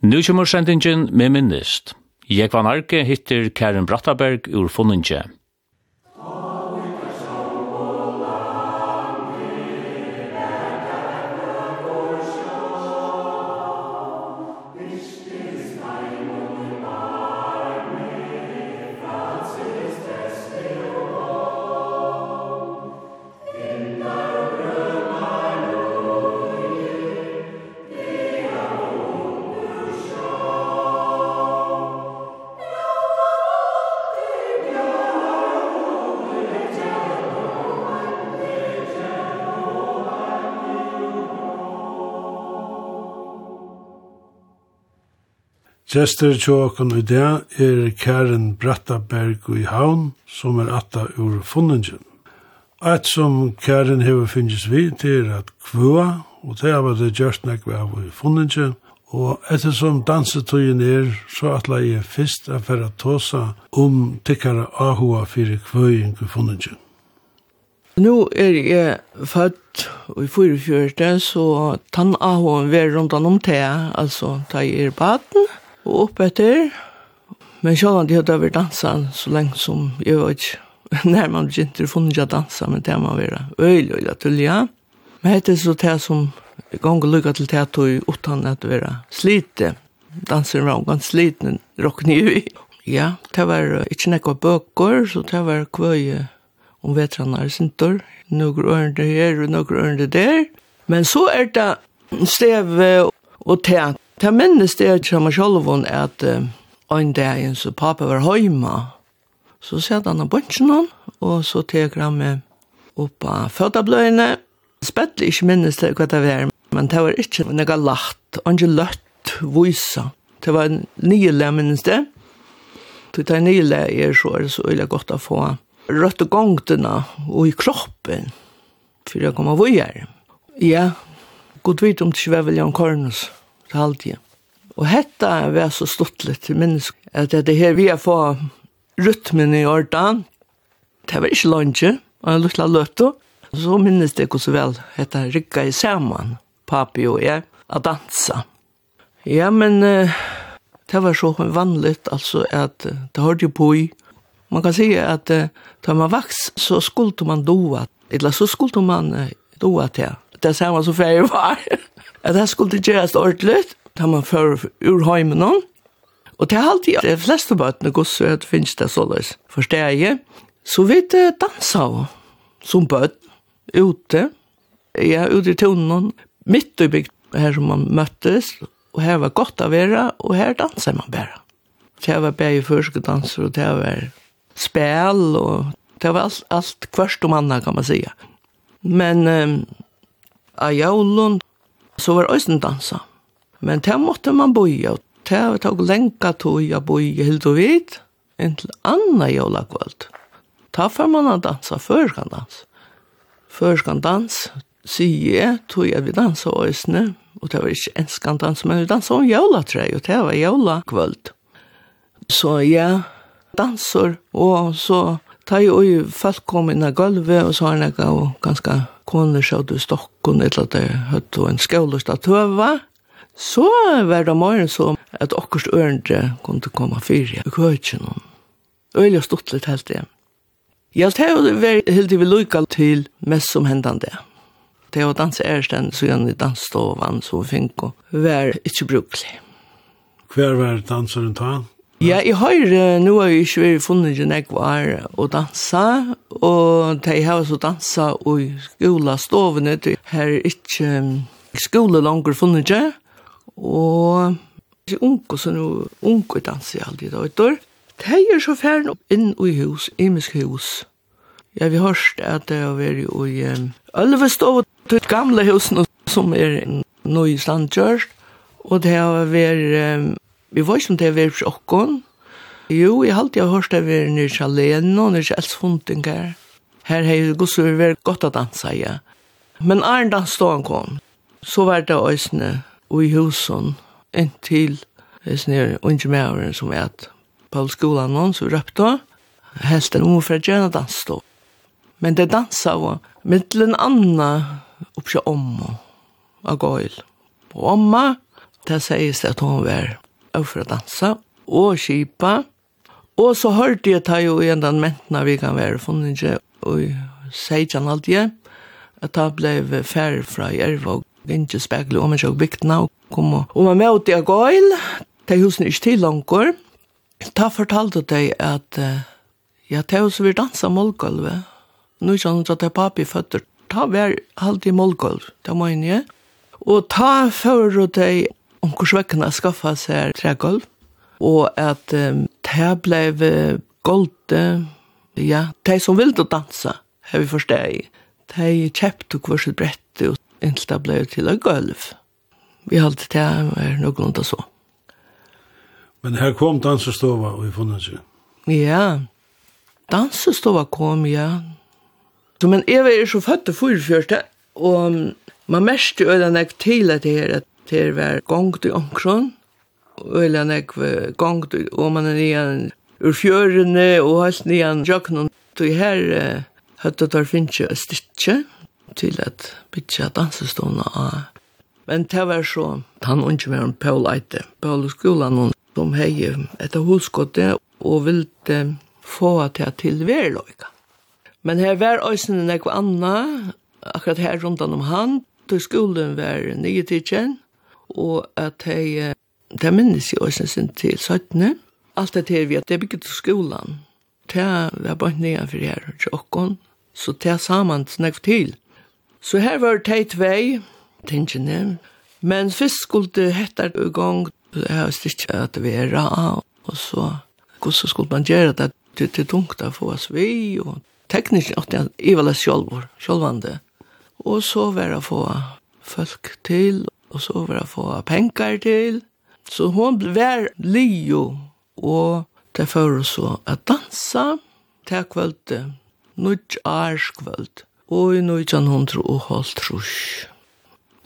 Nu kommer sendingen med minnest. Jeg var Arke hittir Karen Brattaberg ur Funninge. Gjester tjåken i det er Karen Brattaberg i Havn, som er atta ur fundingen. Eit som Karen hever finnes vi til at kvua, og det er det gjørst nekve av i fundingen, og ettersom dansetøyen er, så atla jeg fyrst er for å tåsa om tikkara ahua fyrir kvøying i fundingen. Nå er jeg født i 44, så tann ahua er rundt om te, altså ta i er baden, og opp etter. Men selv om de hadde vært danset så lenge som jeg var ikke när man inte funnit att dansa men det man vill. öjl öjl att tulja men det är så det som gång och lukka till det att utan att vara slite danser var omgång sliten rockni i ja det var inte nekva böcker så det var kvöje om vetrarna sin sintor några örende här och några örende där men så är det steve och teat Ta minnes det er som jeg at ein dag en så pappa var heima, så sett han av bunchen og så teker han med opp av fødabløyene. Spettelig ikke minnes det hva det var, men det var ikke noe lagt, og ikke løtt vysa. Det var nye le, minnes det. Det er nye le, er så er det så ille godt å få rødt og gongtene og i kroppen, for jeg kommer vøyer. Ja, god vidt om det ikke var vel Jan Kornus. Ja til halvtida. Og hetta var så stuttligt til mennesk, at det her vi har fått rytmen i ordan, det var ikke lunge, og jeg lukte løtto, så minnes det ikke så vel, hetta rikka i saman, papi og jeg, a dansa. Ja, men uh, det var så vanligt, altså, at uh, det hørte jo på i. Man kan si at uh, da man vaks, så skulle man doa, eller så skulle man uh, doa til. Det er samme som færre var at det skulle gjøres ordentlig, da man fører ur heimen noen. Og til alltid, de fleste bøtene gosser at finnes det såleis. Forstår jeg, så vi dansa som bøt ute. Jeg er ute i tonen, midt i bygd, her som man møttes, og her var godt å være, og her danser man bare. Det var bare førskedanser, og det var spel, og det var alt, alt kvørst om annet, kan man si. Men um, av jaulen så var øysen dansa. Men det måtte man boja, og det tog lenka tog jeg boja helt og vidt, inntil anna jævla kvöld. Ta får man að dansa, før kan dans. Før kan dans, sier jeg, tog jeg vi dansa øysene, og det var ikke enskan dans, men vi dansa om jævla tre, og det var jævla kvöld. Så ja, dansar, og så Ta jo i folk kom inn av gulvet, og så har jeg og ganske koner sjøt i stokken, eller at jeg høtt en skålest av tøva. Så var det morgen så at okkurs ørende kunne komme fire i køkken. Øyelig stått litt helt igjen. Jeg har jo vært helt i lykka til mest som hendene det. Det var dans ærsten, så gjerne dansstovan, så fink og var ikke brukelig. Hver var danseren ta? Ja, jeg har, nå har jeg ikke vært funnet en jeg var å danse, og de har så dansa i skola stovene, de har ikke skole langer funnet ikke, og unge, så nå unge danser jeg alltid da, vet du. De er så ferdig inn i hus, i misk hus. Ja, vi har hørt at det har vært i Ølve Ølvestov, til gamle husene som er nå i Sandkjørst, og det har vært Vi var ikke om det var sjokken. Jo, jeg har alltid hørt det var nere til alene og nere til elsfundinger. Her har jeg gått så vært godt å danse, ja. Men Arne dans da han kom, så var det øsene og i husen inntil øsene og ikke med årene som er at på skolen noen så røpte han. helst en omfredgjøn og dans da. Men det dansa var mittelen anna oppsjå om og gøyl. Og omma, det sies at hun var og for å danse, og kjipa. Og så hørte jeg ta jo igjen den mentene vi kan være funnet ikke, og sier han alltid, at da ble færre fra Jerva, og ikke spekler om jeg ikke bygdene, og kom og, og man møtte jeg gøyl, de husene ikke til langer. Da fortalte de at ja, det er også vi danser målgulvet. Nå kjenner jeg at det er papi føtter. Ta vær alltid målgulv, det må jeg. Og ta for de Om omkursvekkene skaffa seg trägolv. og at um, det blev golde, ja, de som ville dansa, har vi forstått. De kjøpte hver sitt brett, og inntil det ble til et gulv. Vi halte det er noen av så. Men her kom dansestova og vi funnet seg. Ja, dansestova kom, ja. Så, men jeg var så født til 44, og man mest øyne jeg til at det her, at til var gongt i omkron, øyla nekv gongt i åmanen igjen ur fjørene og helt nian jøknen. Så her uh, høtta der finnes jo stikkje til at bytja dansestående av. Men det var så, han unge med en Paul Eite, Paul skolan, hun, som hei etter hulskottet og ville få til til verløyga. Men her var òsne nekva anna, akkurat her rundan om han, til skolen var nye tidsen, og at hei, det minnes jeg også sin til 17. Alt det her vi at det er bygget til skolan. Det var bare nye for her, tjokken, så det er sammen snakket til. Så her var det tvei, tingene, men først skulle det hette i gang, jeg har ikke at det var, og så, hvordan skulle man gjøre det, det, det tungt å få oss vi, og teknisk at jeg var selv, selvvandet. Og så var det å få folk til, og så var jeg få penger til. Så hun var lio, og det fører så at dansa til kvölde, nødt ærskvöld, og i nødjan hun tro og holdt trus.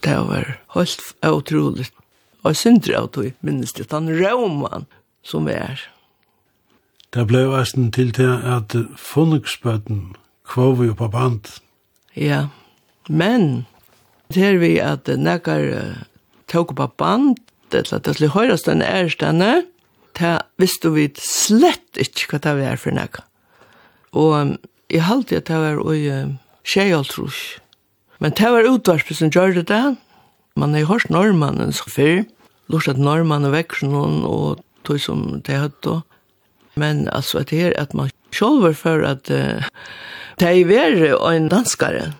Det var helt utrolig. Og syndre at tog, minnes det, han rømmer som er. Det ble vesten til til at funningsbøtten kvar vi på band. Ja, men her vi at nekkar tåk på band, eller at det skulle høyrast den ærstene, ta visste vi slett ikke hva det var for nekka. Og jeg halte at det var oi tjejaltrus. Men det var utvarspe som gjør det det. Man har hørt normannen så før, lort at normannen vekker noen, og tog som det høyt og. Men altså at det er at man sjolver for at uh, det er en danskare,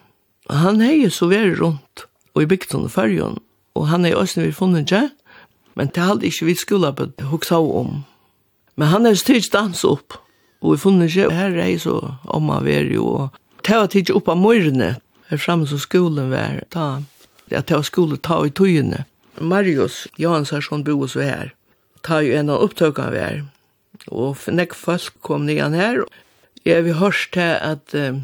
han hei så veri rundt og i bygden og fyrjon, og han er også vi funnet ikke, men det hadde ikke vi skulle på hoksa om. Men han er styrt dans opp, og vi funnet ikke, og her hei så om han veri, og det var tidsi opp av morgene, her framme som skolen var, ta, ja, det var skolen ta i tøyene. Marius Johansson bo hos vi her, ta jo en av opptøkene vi her, og nek folk kom nian her, jeg vi hørst til at, uh,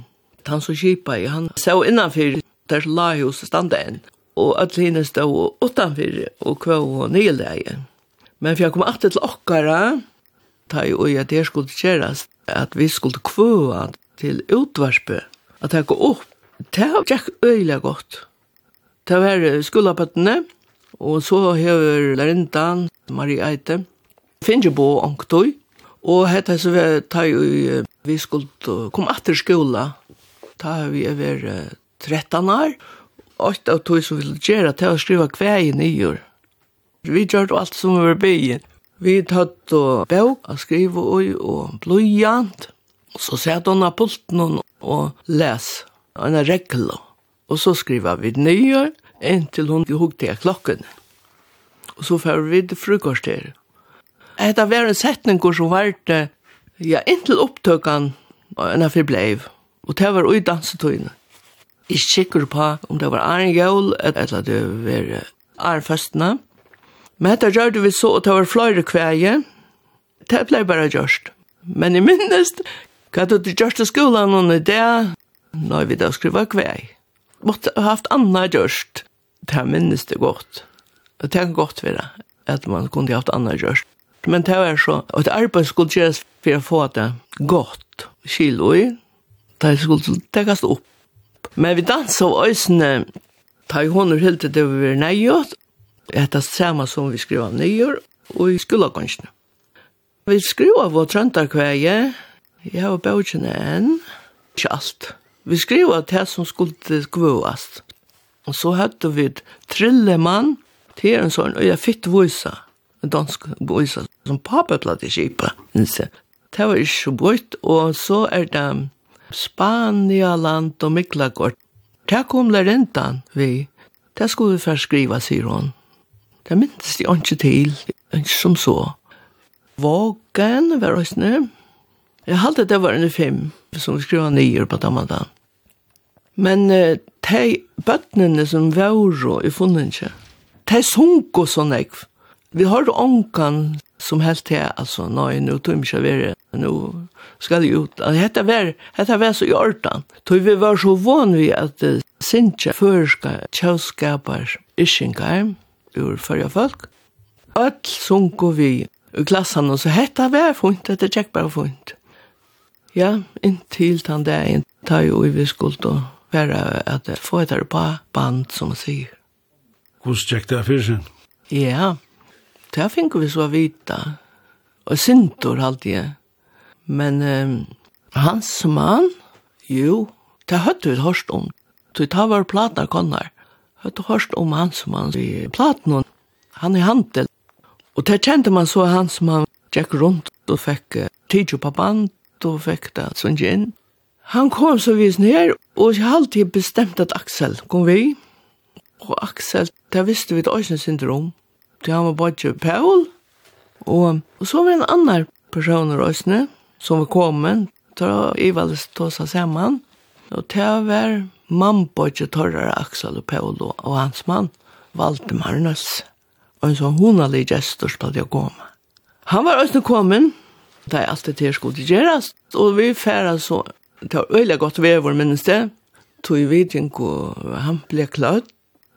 han som kipa i, han så innanfyr der lahus standa enn, og at henne stod utanfyr og kvå og nyleie. Men for jeg kom alltid til okkara, ta i at det skulle kjerast, at vi skulle kvå til utvarspe, at jeg gå opp. Det var ikke øyla godt. Det var skolapøttene, og så hever Lerindan, Marie Eite, finner bo ångtøy, og hette så vi ta i vi skulle komme etter skola, ta har vi over 13 år, og av tog som ville gjøre til å skrive kveien i nyår. Vi gjør alt som vi var byen. Vi tatt og bøk og skrive og, og blodjant, og så satt hun av pulten og les en regel. Og så skriver vi nyår inntil hun hukte til klokken. Og så får vi til frukost her. Etter hver en setning som var det, ja, inntil opptøkken, og en av vi blei. Og det var ui dansetøyene. Jeg kikker på om det var Arne Gjøl, eller det var Arne Føstene. Men dette gjør det vi så, og det var flere kveie. Det ble bare gjørst. Men i minnest, hva du til gjørste skolen og det, når vi da skriva kvei. Måtte ha haft anna gjørst. Det minnest det godt. Det er godt for det, at man kunne ha haft anna gjørst. Men det var så, og det arbeid skulle gjøres for å få det godt. Kilo i, det skulle tekkast opp. Men vi dansa av øysene, ta i hånder helt til det vi var nøyot, etter samme som vi skrev av nøyot, og i skolagåndsene. Vi skrev av vår trøntarkveie, jeg har bøkjene enn, ikke alt. Vi skrev av det som skulle skvåast. Og så hadde vi Trillemann, til en sånn, og jeg fikk vise, en dansk vise, som pappa platt i kjipa. Det var ikke så bort, og så er det Spania land og Miklagård. Det kom rentan vi. Det skulle vi først skriva, sier hun. Det minnes de ikke til, ikke som så. Vågen var oss nu. Jeg halte det var en fem, som vi skriva nyer på damadan. Men eh, de bøttene som var i funnet ikke, de sunk og sånn jeg. Vi har ånkan som helt til, altså, nei, nå tog vi ikke være, nå skal ut. Hetta var, hetta var så i ordan. Tog vi var så van vi at uh, sintja førska tjauskapar ishingar ur fyrja folk. Öll sunko vi i klassan og så hetta var funt, hetta tjekk bara funt. Ja, inntil han dagen tar jo i vi skuld og være at få etter på band, som man sier. Hvordan tjekk det fyrir sin? Ja, det finner vi så vita. Og sintor alltid. Men um, hans man, jo, det høyde vi hørst om. Så tar var platna konnar. Høyde hørst om hans man i platna. Han er hantel. Og det kjente man så hans man gikk rundt og fikk tidjo på band og fikk det sånn inn. Han kom så vis ned, og jeg har alltid bestemt at Aksel kom vi. Og Aksel, det visste vi et øyne syndrom. Det var bare Paul. Og, og så var en annan person i øyne, som var kommet, tar Ivales seg sammen. Og det var mannbøtje torrare Axel og Paolo og hans mann, Valdemar Nøss. Og en sånn honalig gestor spalte jeg komme. Han var også kommet, det er alltid til skulle gjøres, og vi færre så, det var øyelig godt ved vår minste, tog vi ting og han ble klart,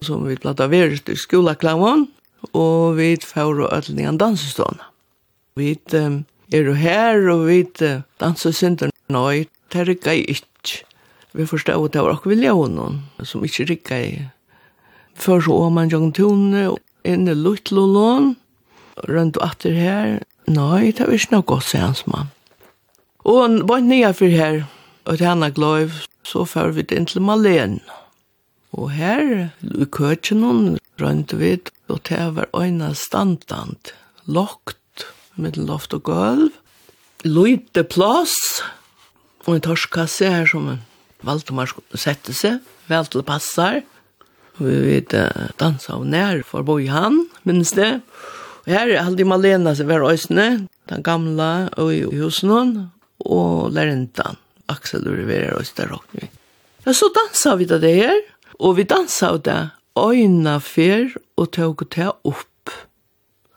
som vi platt av verst i skolaklavån, og vi færa ødelingen dansestående. Vi um, er du her og vit dansa synder nøy, det rikker jeg ikke. Vi forstår at det var akkur vilja honom, som ikke rikker jeg. Før så var man jo jong tune, inne luttlolån, rundt og atter her, Nei, det var ikke noe godt, sier hans mann. Og han var nye for her, og til henne gløy, så før vi inn til Malen. Og her, i køtjen hun, rundt vidt, og det var øyne standant, lagt med loft og gulv. Løyte plass, og en torskasse her som en Valdemar sette seg, vel til passar. Vi vet dansa og nær for boi han, minnes det. Og her er aldri Malena som hver øysene, den gamla og i husen hon, og lærentan, Aksel og Rivera og Øysteråkne. Ja, så dansa vi det her, og vi dansa det øyna fyr og tog det opp.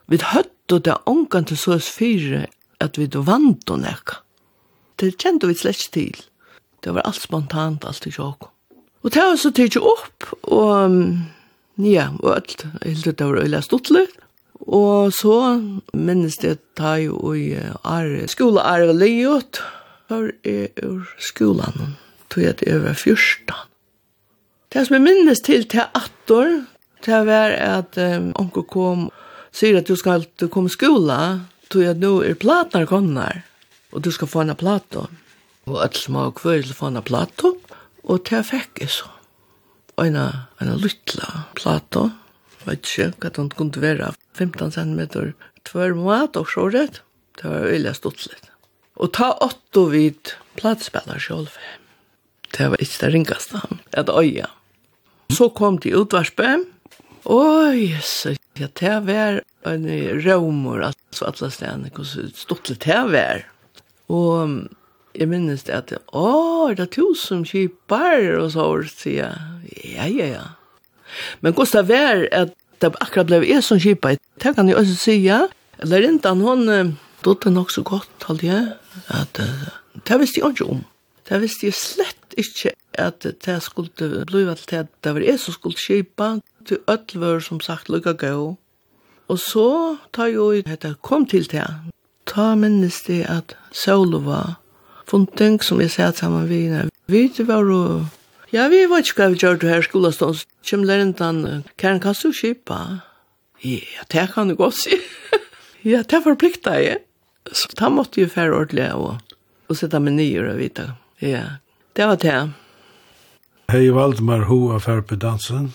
Vi høtt høvdu det ångan til sås fyre at vi vant og nekka. Det kjente vi slett til. Det var alt spontant, alt i sjåk. Og det var så tidsi opp, og ja, og alt, jeg hilde det var øyla stuttlig. Og så minnes det ta jo i are, skola are liot, leiot, var er ur skolan, tog jeg det over fyrstan. Det som jeg minnes til til attor, det var at um, onko kom sier at du skal komme i skola, tog at nå er platnar konnar, og du skal få en plato. Og alle små kvøy til få henne plato, og det fikk jeg så. Og en, en lytla plato, vet ikke hva den kunne være, 15 cm tvær mat og rätt. Det var veldig stort litt. Og ta åtto vid platspellar sjálf. Det var ikke det ringaste, et øya. Så kom de utvarspe, Oj, så jag tar vär en romor så alla ständer kom så stort det här vär. Och jag minns det att åh, det är tusen kypar och så och så ja, ja, ja. Men kostar vär att det akkurat blev är som kypar. Det kan jag också säga. Eller inte han då det nog så gott hade jag att det visste jag inte om. Det visste jeg slett ikke at det skulle bli til det, det var jeg som skulle kjipa til öll var som sagt lukka gå. Og så tar jo dette kom til det. Ta minnes det at Saulo var funting som jeg sier sammen med henne. Vi var jo, ja vi var ikke hva vi gjør det her skolastånd. Kjem lærentan, Karen, kan du kjipa? Ja, det kan du godt si. ja, det forplikta jeg. Så da måtte jeg fære ordentlig og, og sette meg nye og vite. Ja, det var det. Hei Valdemar Hoa på Dansen.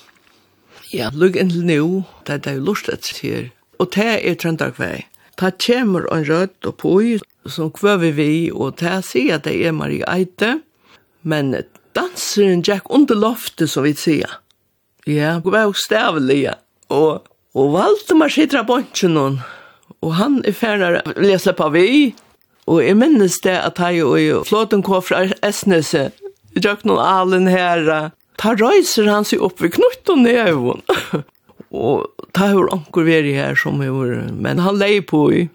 Ja, lukk inn til nu, det er jo lustet her. Og det er Trøndagvei. Ta kjemur en rødt og poi, som kvøver vi, og det sier at det er Marie Eite, men danseren Jack under loftet, som vi sier. Ja, det var jo stavlig, ja. Og, og Valdemar sitter av bøntjen hon, og han er ferdig å lese på vi, og jeg minnes det at han jo flåten kom fra Esnese, Jack noen alen herre, Ta røyser han seg opp ved knutt og nevån. og ta hur anker veri her som hur, men han lei på i.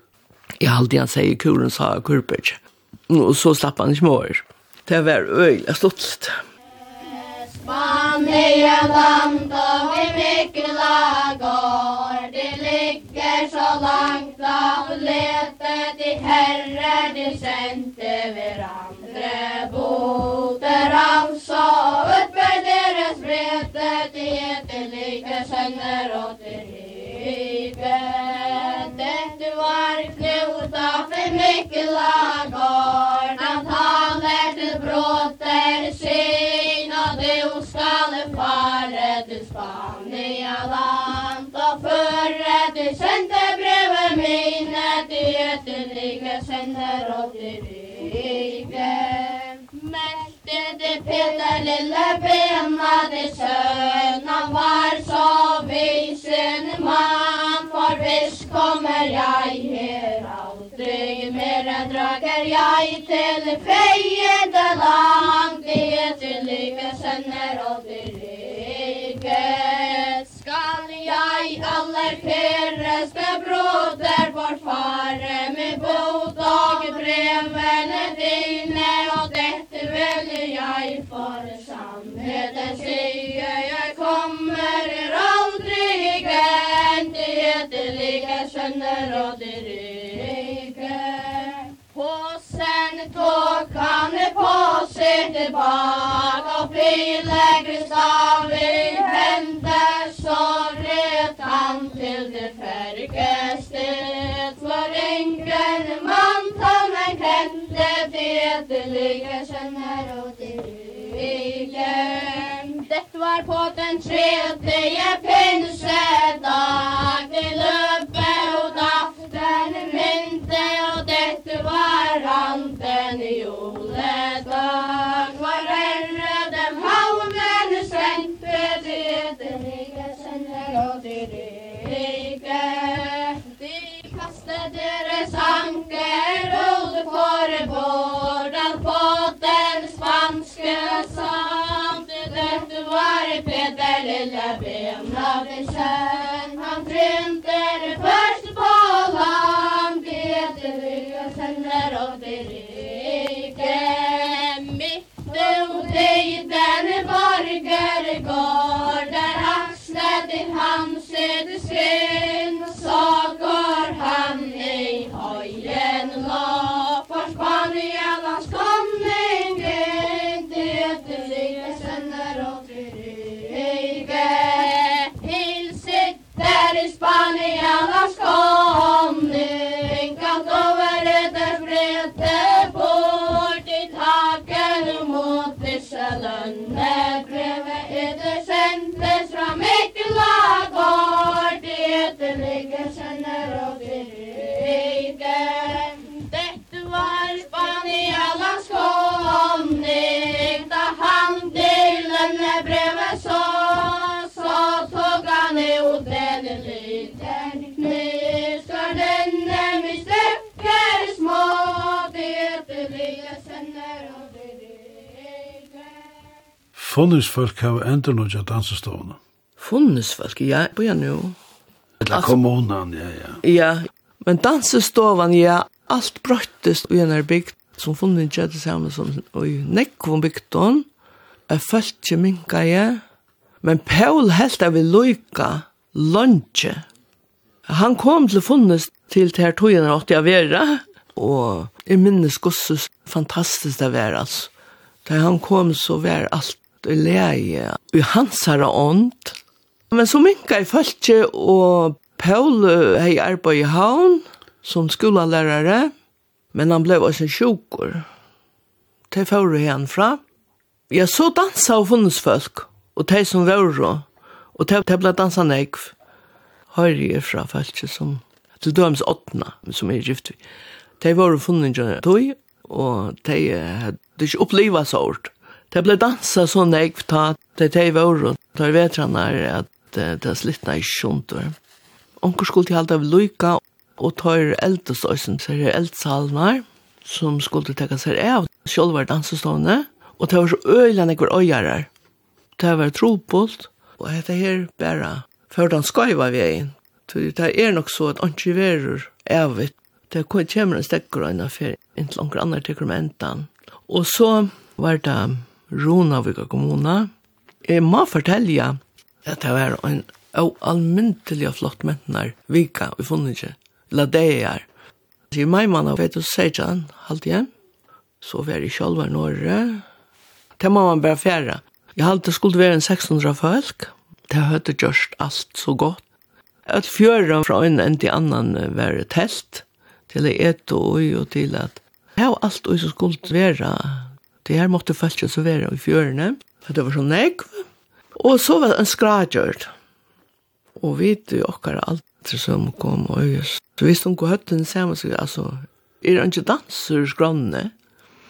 Jeg alltid han sier kuren sa kurpert. Og så slapp han ikke mer. Det var øyla stått. Spania land og vi mykla går, det ligger så langt av lete, de herre, de sendte vi. Herre boter altså utbør deres vrede, de etter like sønner og drive. Dette var knota for Mikla gård, han taler til bråter sin, og du skal fare til Spania land, og føre til sendebrevet mine, de etter like og til Peter lille penna det Han var så visen man For hvis kommer jeg her aldri mer enn drager jeg til fejede land Det er til lykke sønner og til lykke skal jeg skaller peres broder for fare med bot og brevene dine og dette vil jeg for sannheten sier jeg kommer er aldri igjen til etterlige sønner og de rike. Påsen tog han på sitt tilbake og frilegger stav i hendet Ödeliga känner åt i ryggen Det var på den tredje Funnesfolk har endur nødja dansestovene. Funnesfolk, ja, på ja nu. Eller kommunen, ja, ja. Ja, men dansestovan, ja, alt brøttist i en bygd som funnet ikke det samme som i Nekvom bygden. er følte ikke minka ja Men Paul helt av vi loika lunge. Han kom til funnes til til her togene åtte jeg vera, og jeg minnes gosses fantastisk det var altså. Da han kom så var alt i leie, i hansara ånd. Men så minka i falske, og Paul hei arbeid i havn, som skolalærare, men han blev også sjukur. De får igjen fra. Jeg så dansa og funnes folk, og de som var og de ble dansa negv. Høyre fra folk som, til døms åttna, som er gift vi. De var funnet tog, og de hadde ikke opplivet så hårdt. Det ble dansa sånn jeg ta det til i våren, tar vetrarna at det, er slittna i kjontor. Onker skulle til alt av lyka, og tar eldestøysen, så er eldsalnar, som skulle teka seg av sjølva dansestående, og det var så øyla nek var øyarar. Det var trobult, og dette her bare før den skaiva veien. Det er nok så at anki verur evigt. Det kommer en stekker og en affær, inntil anker andre tekker med. Og så var det Ronavika kommuna. Jeg må fortelle at det var en almyntelig flott mentnar vika vi funnet ikke. La det er. I mai manna vet du sejan, halvt igjen. Så var jeg selv var norre. Det må man bare fjerde. Jeg halte skulle være en 600 folk. Det hadde gjort alt så godt. Et fjøren fra en enn til annan var telt. Til å ete og og til at det var alt og så skulle være Det her måtte følge så være i fjørene, for det var så negv. Og så var det en skradgjørt. Og vi vet jo okkar alt som kom og øyes. Så hvis hun går høtten sammen, så altså, er han ikke danser skrannene.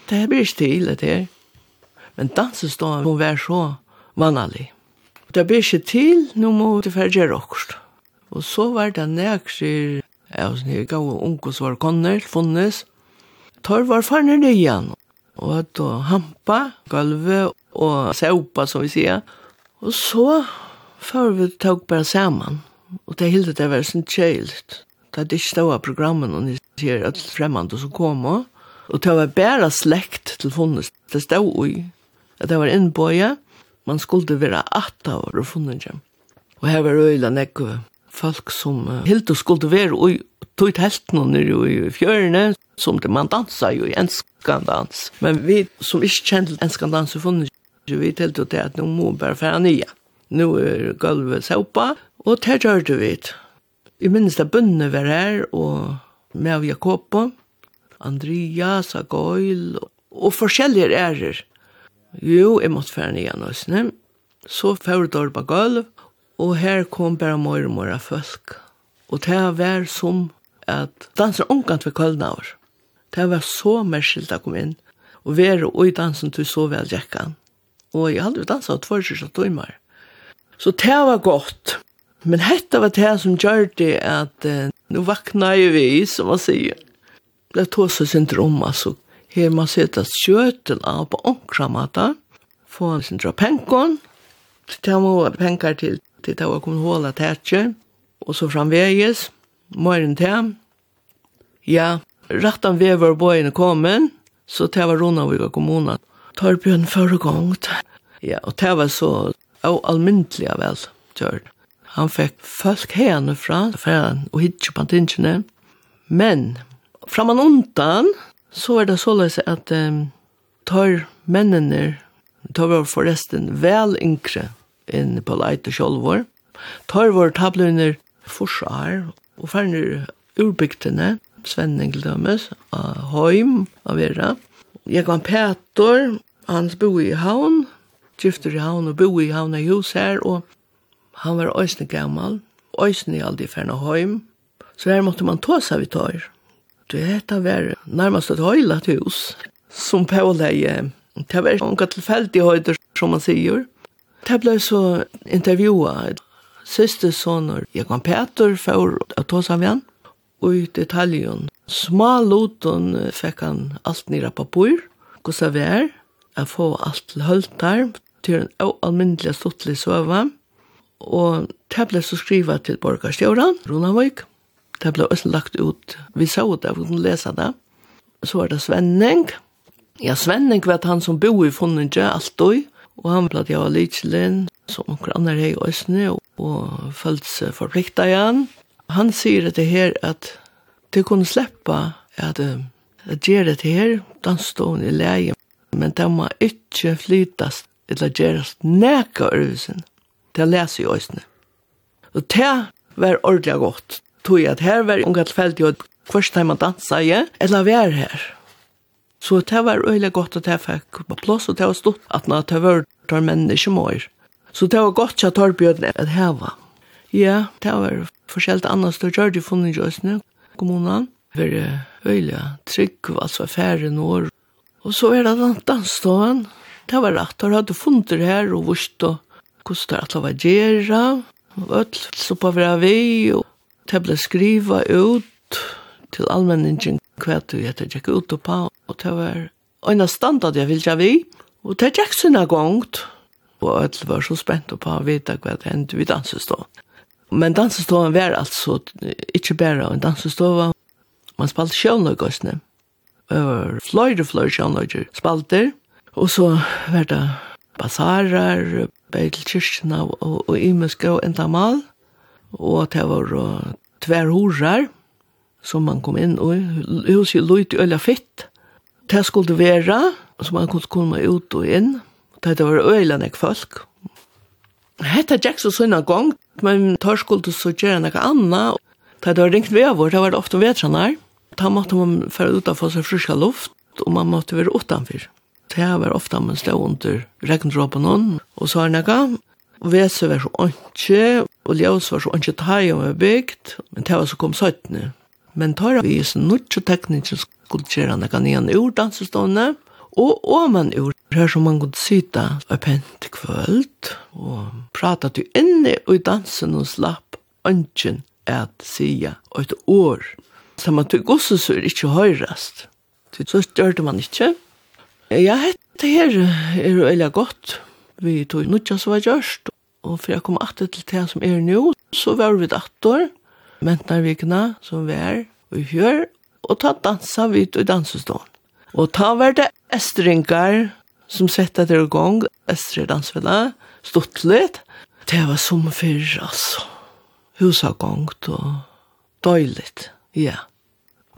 Det her blir til det her. Men står hun være så vanlig. Det blir ikke til, nå må det ferdigere råkst. Og så var det nægser, jeg var sånn, jeg gav unge som var konner, funnes. Tar var farne nyan, og at hampa gulvet og saupa, som vi sier. Og så før vi tog bare sammen, og det hilde det var sånn kjøylt. Det hadde ikke stået programmen, og de sier at fremmede som kom også. Og det var bare slekt til funnet. Det stod i. At det var innbøye. Man skulle være atta år og funnet dem. Og her var øyla nekve folk som uh, helt og skulle være ui tog teltene nere i fjørene, som det man dansa jo i enskan dans. Men vi som ikke kjente enskan dans, så funnet vi vi til det at nå må bare fære nye. Nå er gulvet såpa, og det gjør du vi. I minnes det bønne var her, og med av Jakobo, Andreas, Agoil, og forskjellige ærer. Jo, jeg måtte fære nye nøysene. Så fære dår på gulv, og her kom bare mormor av folk. Og det var som at danser omkant ved kølnaver. Det var så merskilt å komme inn, og være og i dansen til så vel jekkan. Og jeg hadde danset tvær sørste og tøymer. Så det var godt. Men dette var det som gjør det at eh, nå vakna jeg vi, som man sier. Det tog seg sin drøm, altså. Her man sitter skjøten av på omkramata, få sin drøm penkon, til det var penkar til, til det var kommet håla tætje, og så framveges morgen til. Ja, rattan vi var bøyene kommet, så det var Ronavika kommunen. Torbjørn førre. Ja, og det var så almindelig vel, Gjørn. Han fikk folk henne fra, fra og hitje på tingene. Men, fra man undan, så er det såleis at um, tar mennene, tar var forresten vel yngre enn på leit og sjolvor. Tar var tabløyner forsar, og farner urbygtene, Svenning til dømes, av Høym, av Vera. Jeg var Petor, han bo i havn, gifter i havn og bo i havn i hus her, og han var òsne gammal, òsne i aldri færna Høym, så her måtte man ta seg Du vet, det var nærmast et høylat hus, som påleie. Det var unga tilfeldig høyder, som man sier. Det ble så intervjua søstersonor Jakob Peter for å ta seg igjen, og i detaljen. Små loten fikk han alt nira på bord, hvordan det var, jeg får alt til høytar, til en alminnelig stortlig søve, og det ble så skrivet til borgarstjøren, Ronavøyk, det ble også lagt ut, vi så det, vi kunne lese det, så var det Svenning, ja, Svenning vet han som bor i Fonninge, alt og, Og han ble jeg lydselen, som noen andre her i Østene, og følte seg forpliktet igjen. Han sier det her at de kunne slippe at de gjør det her, dansstående i leie, men de må ikke flytast eller gjøres nækka øvelsen til å lese i Øsne. Og det var ordentlig godt. Tog jeg at her var unga tilfeldig, og først har man dansa i, eller var her. Så det var øyelig godt at jeg fikk på plass, og det var stort at det var tar menn ikke mer. Så det var godt at Torbjørn at heva. Ja, det var forskjellig annars, det gjør de funnet i Jøsne, kommunen. Det var øyelig trygg, altså færre når. Og så er det den dansstående. Det var rett, og hadde funnet her og vurst og hvordan det alle var gjerne. Og alt så på hver vi, og det ble skrivet ut til allmenningen hva du heter jeg ut og på, og det var en av standard jeg ville vi, og det gikk sånne gongt, og alle var så spent på å vite hva det hendte vi dansestå. Men danseståen var altså ikke bare en dansestå, man spalte sjønløkøsene, og fløyre fløyre sjøvnøyger spalter, og så var det basarer, basarar, beitelkirkene og imenske og entamal, og det var tver tverhorar, som man kom inn i. Huset løyt i øyla fitt. Det skulle være, så man kunne komme ut og inn. Det var øyla nek folk. Hetta gikk så sånn gang, men tar skulle så gjøre nek anna. Det var ringt vever, det var ofte vetranar. Da måtte man fære utenfor seg friska luft, og man måtte være utenfor. Det var ofte man stod under regndråpen og så noe. Vese var så ikke, og ljøs var så ikke tai om vi bygd, men det var så kom 17. Men tar vi just nutje teknikken skulle gjøre det nian ur dansestående, og, og man ur her som man kunne syta og pent kvöld, og prata du inne i dansen og slapp ønsken at sia og et år. Samme at du gosse så er ikke høyrast. Så størte man ikke. Ja, dette her er jo veldig godt. Vi tog nutja som var gjørst, og for jeg kom atter til det som er nå, så var vi datter, mentarvikna som vi er i fjør, og ta dansa vidt i dansestånd. Og ta var det estringar som sette det i gang, estri dansvilla, stått litt. Det var som fyrr, altså. Husa gongt og døyligt, ja.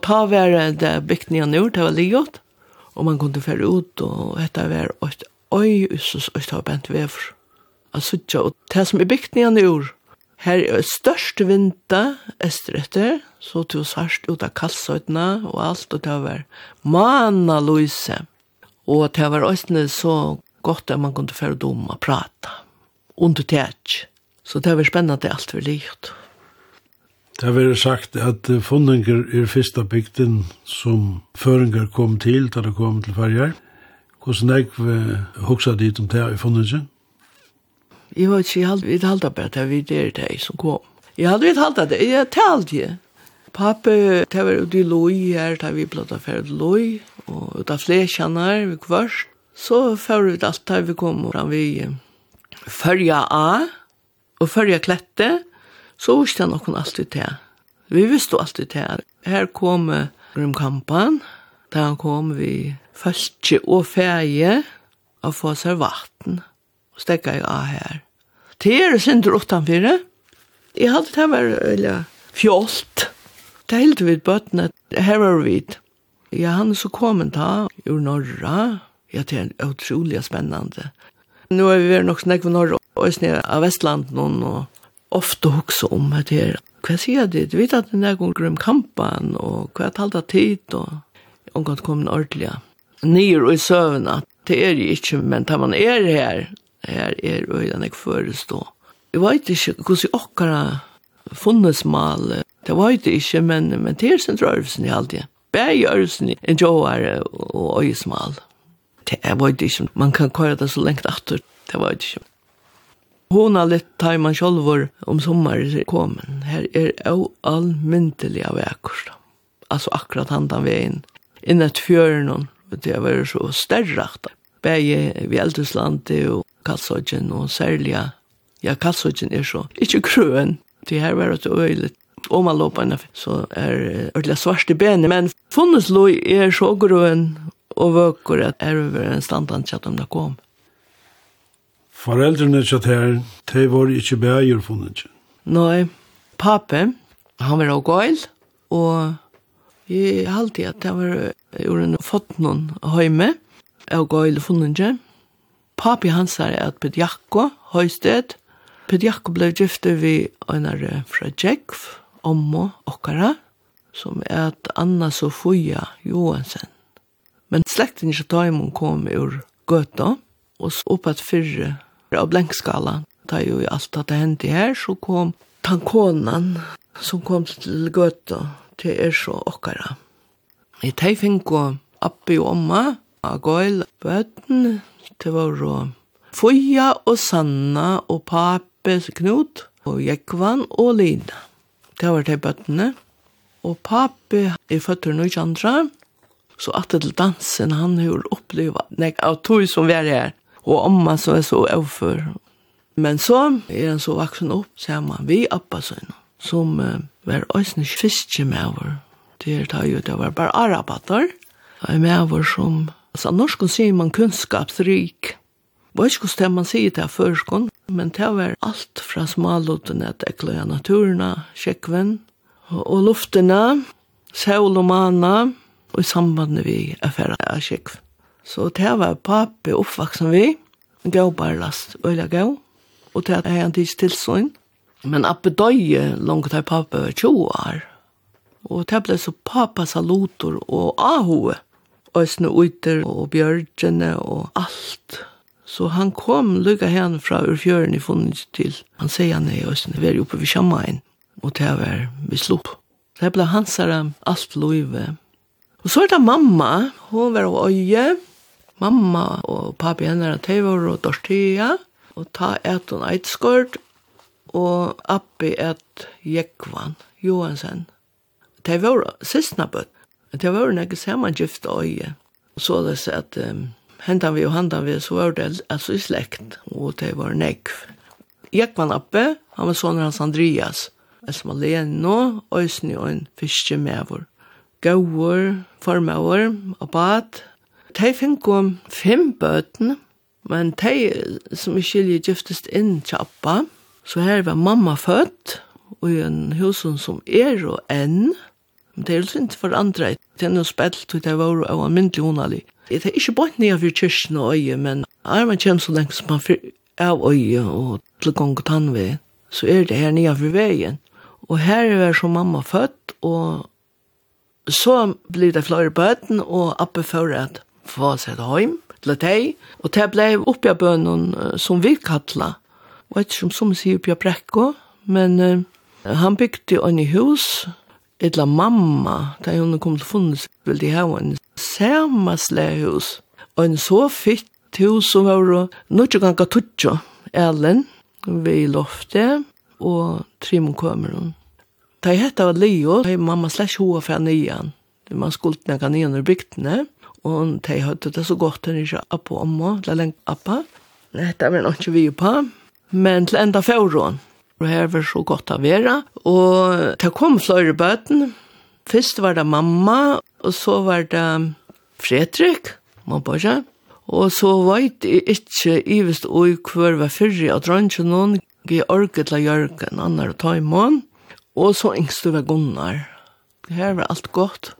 Ta var det bygd nord, det var liot, og man kunne fære ut, og dette var et øy, og så stod bent vever. Altså, det som er bygd nye nord, Her er størst vinda etter så til sørst ut av kalsøytene og alt, og det var manna løse. Og det var også så godt at man kunne føre dom og prate. Under tæt. Så det var spennende alt vi likt. Det har vært sagt at fundinger er første bygden som føringer kom til, da det kom til farger. Hvordan jeg hoksa dit om det i fundinger? Jeg vet ikke, jeg hadde vidt halda på at jeg vidt er det som kom. Jeg hadde vidt halda det, jeg talte jeg. Pappa, det var ute i loj her, da vi ble da ferdig loj, og ute av flesjanar, vi kvørst. Så fører vi alt der vi kom fram vi førja A og førja klette, så visste jeg noen alltid til. Vi visste alltid til. Her kom Grumkampan, da han kom vi første og ferie og få seg vatten og stekka jeg av her. Det er synder utanfyr. Jeg hadde det var eller, fjolt. Det helt vidt bøttene, her var vi. Ja, han er så kommet da, ur Norra. Ja, det er utrolig spennende. Nå er vi vært nok snakk for Norra, og snakk av Vestland noen, og ofte også om det her. Hva sier du? Du Vi vet at det er noen grunn kampen, og hva er talt av tid, og omgått kom den ordentlige. Nyr og i søvn at det er ikke, men da man er her, her er øyden jeg forestå. Jeg vet ikke hvordan jeg okkara funnes mal, det vet jeg ikke, men, men det er sin drøvelsen i alt det. Bæg ørelsen i en joar og øyesmal. Det er vet ikke, man kan køre det så lengt atter, det vet ikke. Hon har lett tar man sjolvor om sommar komen. Her er au allmyndelig av ekkursta. Altså akkurat handan vegin. Innet fjøren hon, det er vært så stærrakt bæge vi Elduslandi og Kalsodjen og særlig, ja, Kalsodjen er så, ikke krøen, det her var det øyelig omaloparna, så er ordentlig svarte benet. men funnes loj er så grøen og vøkker at er over en standant tjatt om det kom. Foreldrene til her, de var ikke bæger funnet ikke? Nei, pape, han var også gøyl, og jeg halte at jeg var jo en fotnon høyme, av gøyle funnenje. Papi hans er at Jakko, høysted. Pedjakko ble gifte vi øynare fra Jekv, ommo, okkara, som er at Anna Sofia Johansen. Men slekten ikke ta imon kom ur gøta, og så opp at fyrre av blenkskala, da jo i alt at det hendte her, så kom tankonan som kom til gøta til er så okkara. I tei finko appi og omma, agøyl bøtten, det var rå. Fuja og Sanna og pape Knut og Jekvan og Lina. Det var de bøttene. Og pape er føtter noe andre, så at til dansen han har opplevd nek av tog som vi er her, og omma som er så overfor. Men så er han så vaksen opp, ser man, vi appa sånn. som uh, var også fiske med over. Det er da jo, det var bare arabater, og med over som Altså, norsk sier man kunnskapsrik. Var ikke hvordan man sier det førskon, men det var alt fra smalotene at ekla av naturena, kjekven, og luftene, sol og mana, og i samband vi er affæra av kjekven. Så det var papi oppvaksen vi, gav bare last, øyla gav, og det er han tids tilsyn. Men appe døye langt her papi var 20 år, og det ble så papa salutor og ahoe, Øsne Uiter og Bjørgjene og alt. Så han kom lykka hen fra Urfjøren i funnet til. Han sier han er Øsne, vi er oppe ved Kjammein, og det er vi slopp. Så det ble hans her alt løyve. Og så er det mamma, hun var av øye. Mamma og papi henne er teivar og dorstia, og ta et og eitskort, og appi et jekvan, Johansen. Det var sistnabøtt. Det var en ekki samangift øye. Så det seg at um, hentan vi og handan vi, så var det altså i slekt, og det var nekv. Jekman Appe, han var sonen hans Andreas, Esma Leno, Øysni og en fiske medvår. Gaur, og bad. De fikk om fem bøten, men de som i skilje giftest inn til Appa, så her var mamma født, og i en husen som er og enn, Men det er jo sint for andre. Det er noe spelt, og det var jo en myndelig unalig. Det er ikke bare nye for kyrkjen og øye, men er man kjent så lenge som man fyr av øye og til gang og tannve, så er det her nye for veien. Og her er som mamma født, og så blir det flere bøten, og oppe for at få seg til hjem, til deg, og det ble oppe av bønnen som vi kattlet. Og ikke som som sier oppe av brekket, men uh, han bygde en hus, og etla mamma, da hun kom til funnet, vil de ha en samaslæhus, og en så fitt hus som var noe ganga tutsja, Ellen, vi lofte, og Trimon kommer hun. Da jeg hette var Leo, da mamma slags hoa fra nian, man skulle nekka nian ur bygtene, og da jeg hørte det så godt hun ikke appa og amma, la lengt appa, Nei, det var nok ikke vi på, men til enda fjordån, og her var så godt å være. Og det kom flere bøten. Først var det mamma, og så var det Fredrik, man bare. Og så vet jeg ikke, jeg visste også hver var fyrre av dronjen noen, jeg orket til å gjøre en annen og ta i mån. Og så engste var Gunnar. Her var alt godt.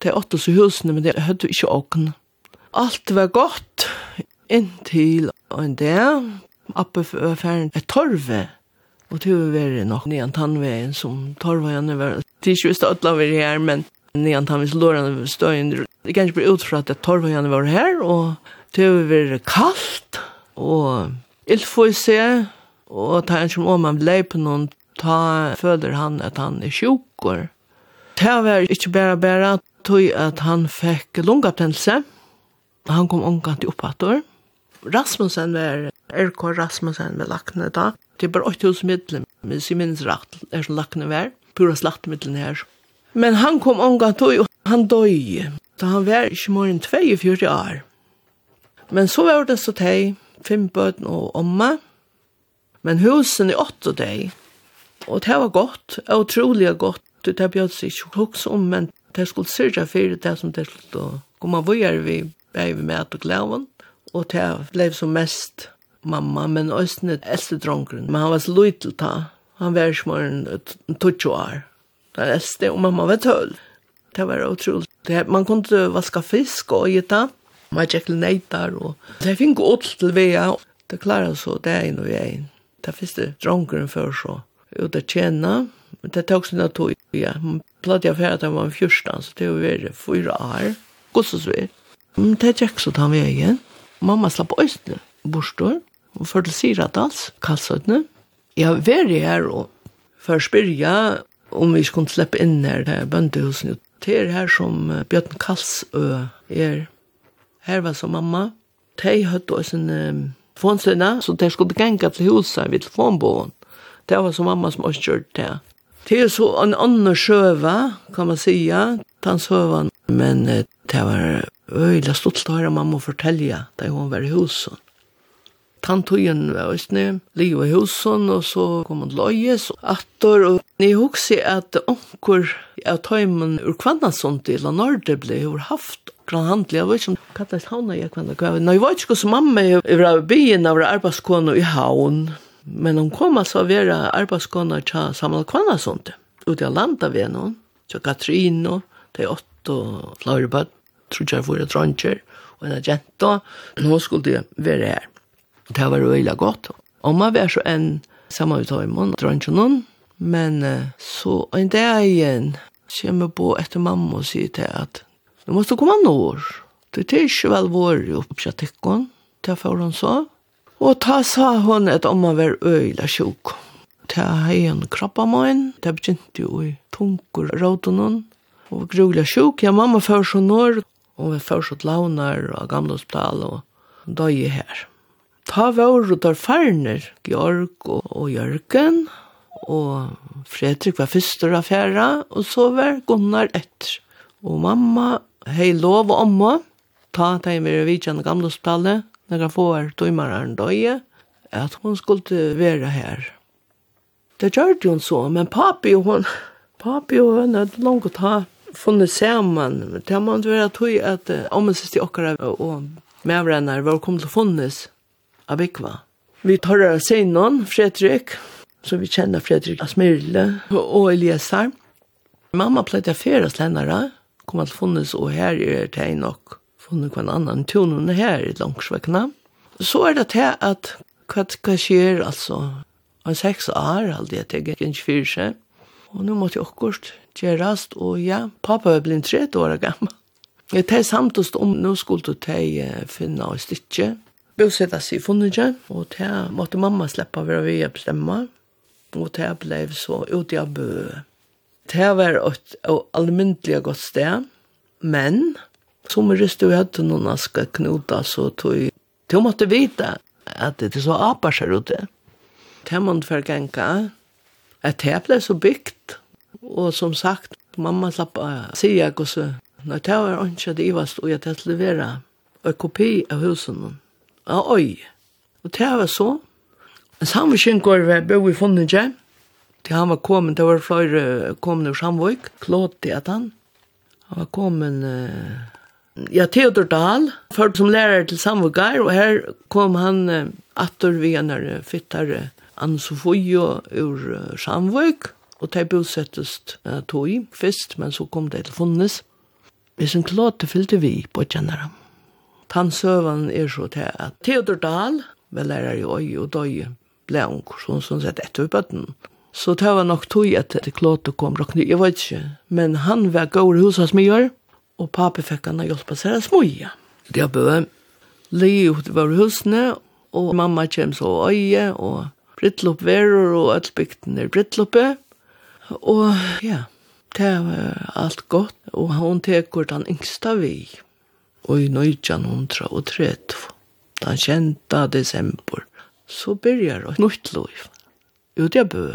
Det er åtte så husene, men det hadde ikke åken. Alt var godt, inntil en dag. Appe var ferdig et torve Og det var veldig nok nyan tannveien som torvajane var. Tidsi visste ødla vi her, men nyan tannveis lårene støyende. Det kan ikke bli ut fra at torvajane var her, og det var veldig kaldt, og ildføyse, og ta en som om han blei på noen, ta føler han at han er sjukker. Det var ikke bare bare tog at han fikk lungaptelse. Han kom omkant i oppator. Rasmussen var, R.K. Rasmussen var lagt ned da, Det er bare 8000 medlem, men jeg minnes rett, er som lakne vær, pura slaktemiddelen her. Men han kom omgang til, og han døy, da han var ikke mer enn 42 år. Men så var det så teg, fem bøten og omma, men husen i åtte deg, og det var godt, og utrolig godt, det er bjød seg ikke også om, men det skulle sørge for det som det skulle komme vøyer vi, vi med og glæven, og det ble som mest mamma, men også den eldste dronkeren. Men han var så løy til ta. Han var som en tutsjo år. Den eldste, og mamma var tøll. Det var utrolig. Det, man kunne vaska fisk og gitta. Man gikk til neitar. Og... Det fikk åtl til vea. Det klarer så, det er en og en. Det første dronkeren før så. Ut å tjena. Men det tok sin tog. Ja, man platt jeg for at jeg var 14, så det var fyra år. Gossesvir. Men det gikk så ta vegen. Mamma slapp østene bostor og for til Siradals, Kalsøtene. Jeg har vært her og for å spyrja om vi skulle slippe inn her bøndehusene. Det er her som Bjørn Kalsø er. Her var som mamma. De hadde også en telefonstøyne, så de skulle genga til huset ved telefonbåen. Det var som mamma som også kjørte det. Det er så en annen sjøve, kan man sija, tannsøven. Men det var øyla stolt å høre mamma fortelle da hun var i huset tantøyen var østene, liv og husen, og så kom han løyes, og atter, og ni husker at onkur av tøymen ur kvannasund i Lanorde ble hur haft grannhandlig, jeg vet ikke om kattet havna jeg kvannet kvannet, nå jeg vet ikke hos mamma, jeg var byen av arbeidskåne i havn, men hon kom altså å være arbeidskåne til Samuel Kvannasund, ute av landa vi noen, til Katrin og de åtte og flere bad, tror jeg var dronjer, og en agent da, nå skulle jeg være her. Og det var veldig godt. Og man var så en samme ut av imen, drønner noen. Men så en dag igjen kommer på etter mamma og sier til at «Du måste komma norr. Det er ikke vel vår oppsett ikke». Det får hun så. Og ta sa hun at om man var øyla sjuk. Ta hei en krabba moin, det begynte jo i tungur råden hun. Og grula sjuk, ja mamma fyrir så norr, og vi fyrir så launar og gamla hospital og døy her. Ta våre der farner, Georg og, og Jørgen, og Fredrik var første av fjerde, og så var Gunnar etter. Og mamma, hei lov og omma, ta til meg i vidtjen gamle hospitalet, når jeg får tøymere en døye, at hun skulle være her. Det gjør det hun så, men papi og hun, papi og hun hadde langt å ta funnet sammen. Det må man vært tøy at om en siste okker og medvrenner var kommet til funnes, av vikva. Vi tar av Seinon, Fredrik, så vi kjenner Fredrik Asmirle og Eliasar. Mamma pleide færes slennere, kom alt funnes, og her er det nok funnet hva en annen tonen her i langsvekkene. Så er det til at hva, hva skjer, altså, en seks år, aldri at jeg ikke fyrer seg. Og nå måtte jeg akkurat gjerast, og ja, pappa er blitt 30 år gammel. Jeg tar samtast om, nå skulle du ta finne og styrke, bosetta sig i Funnige, og det måtte mamma släppa vera vi å bestemme, og det ble så ute av bø. Det var et almindelig godt sted, men som rist du hadde noen aske knuta, så tog Du måtte vite at det er så apar seg ute. Det måtte for genka, at det ble så bygd, og som sagt, mamma slapp å si jeg også, når det var ikke det ivast, og jeg tett levere, en kopi av husen av øy. Og det var så. Samvikinkår var bøy vi i ikke. Til han var kommet, det var flere kommet ur Samvøk, Klått i at han. Han var kommet... uh, Ja, Theodor Dahl, ført som lærer til Samvøkar, og her kom han uh, atter vi en uh, fyttare Anne-Sofie ur uh, Samvøk, og de bosettes uh, tog først, men så kom det til funnes. Hvis en klåte fyllte vi på kjenneren. Tan søvann er så til at Theodor Dahl, vel lærer i øye og døy, ble unger, sånn som sett etter bøtten. Så det var nok tog at det klåte kom råkne, jeg vet ikke. Men han var gård hos hans mye, og papi fikk han hjelpe seg å smuja. Det var bøy. Lige ut var husne, og mamma kjem så øye, og brittlopp veror, og alt bygden er brittloppet. Og ja, det var alt godt, og hun tekur den yngsta vi og i 1930, den kjenta desember, så byrjar det nytt liv. Ut jeg bø.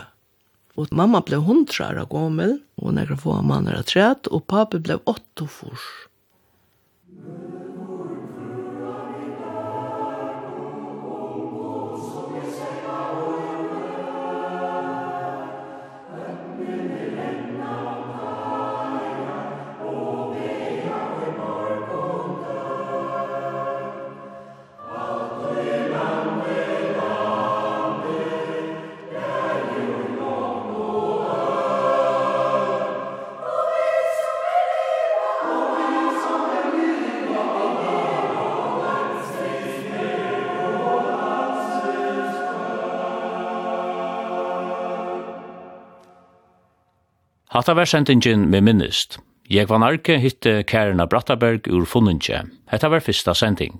Og mamma ble hundra av gammel, og nekker få mann er træt, og pappa ble åtta fors. Hatta var sendingin med minnist. Jeg var narki hitte Kærna Brattaberg ur Funnundje. Hetta var fyrsta sending.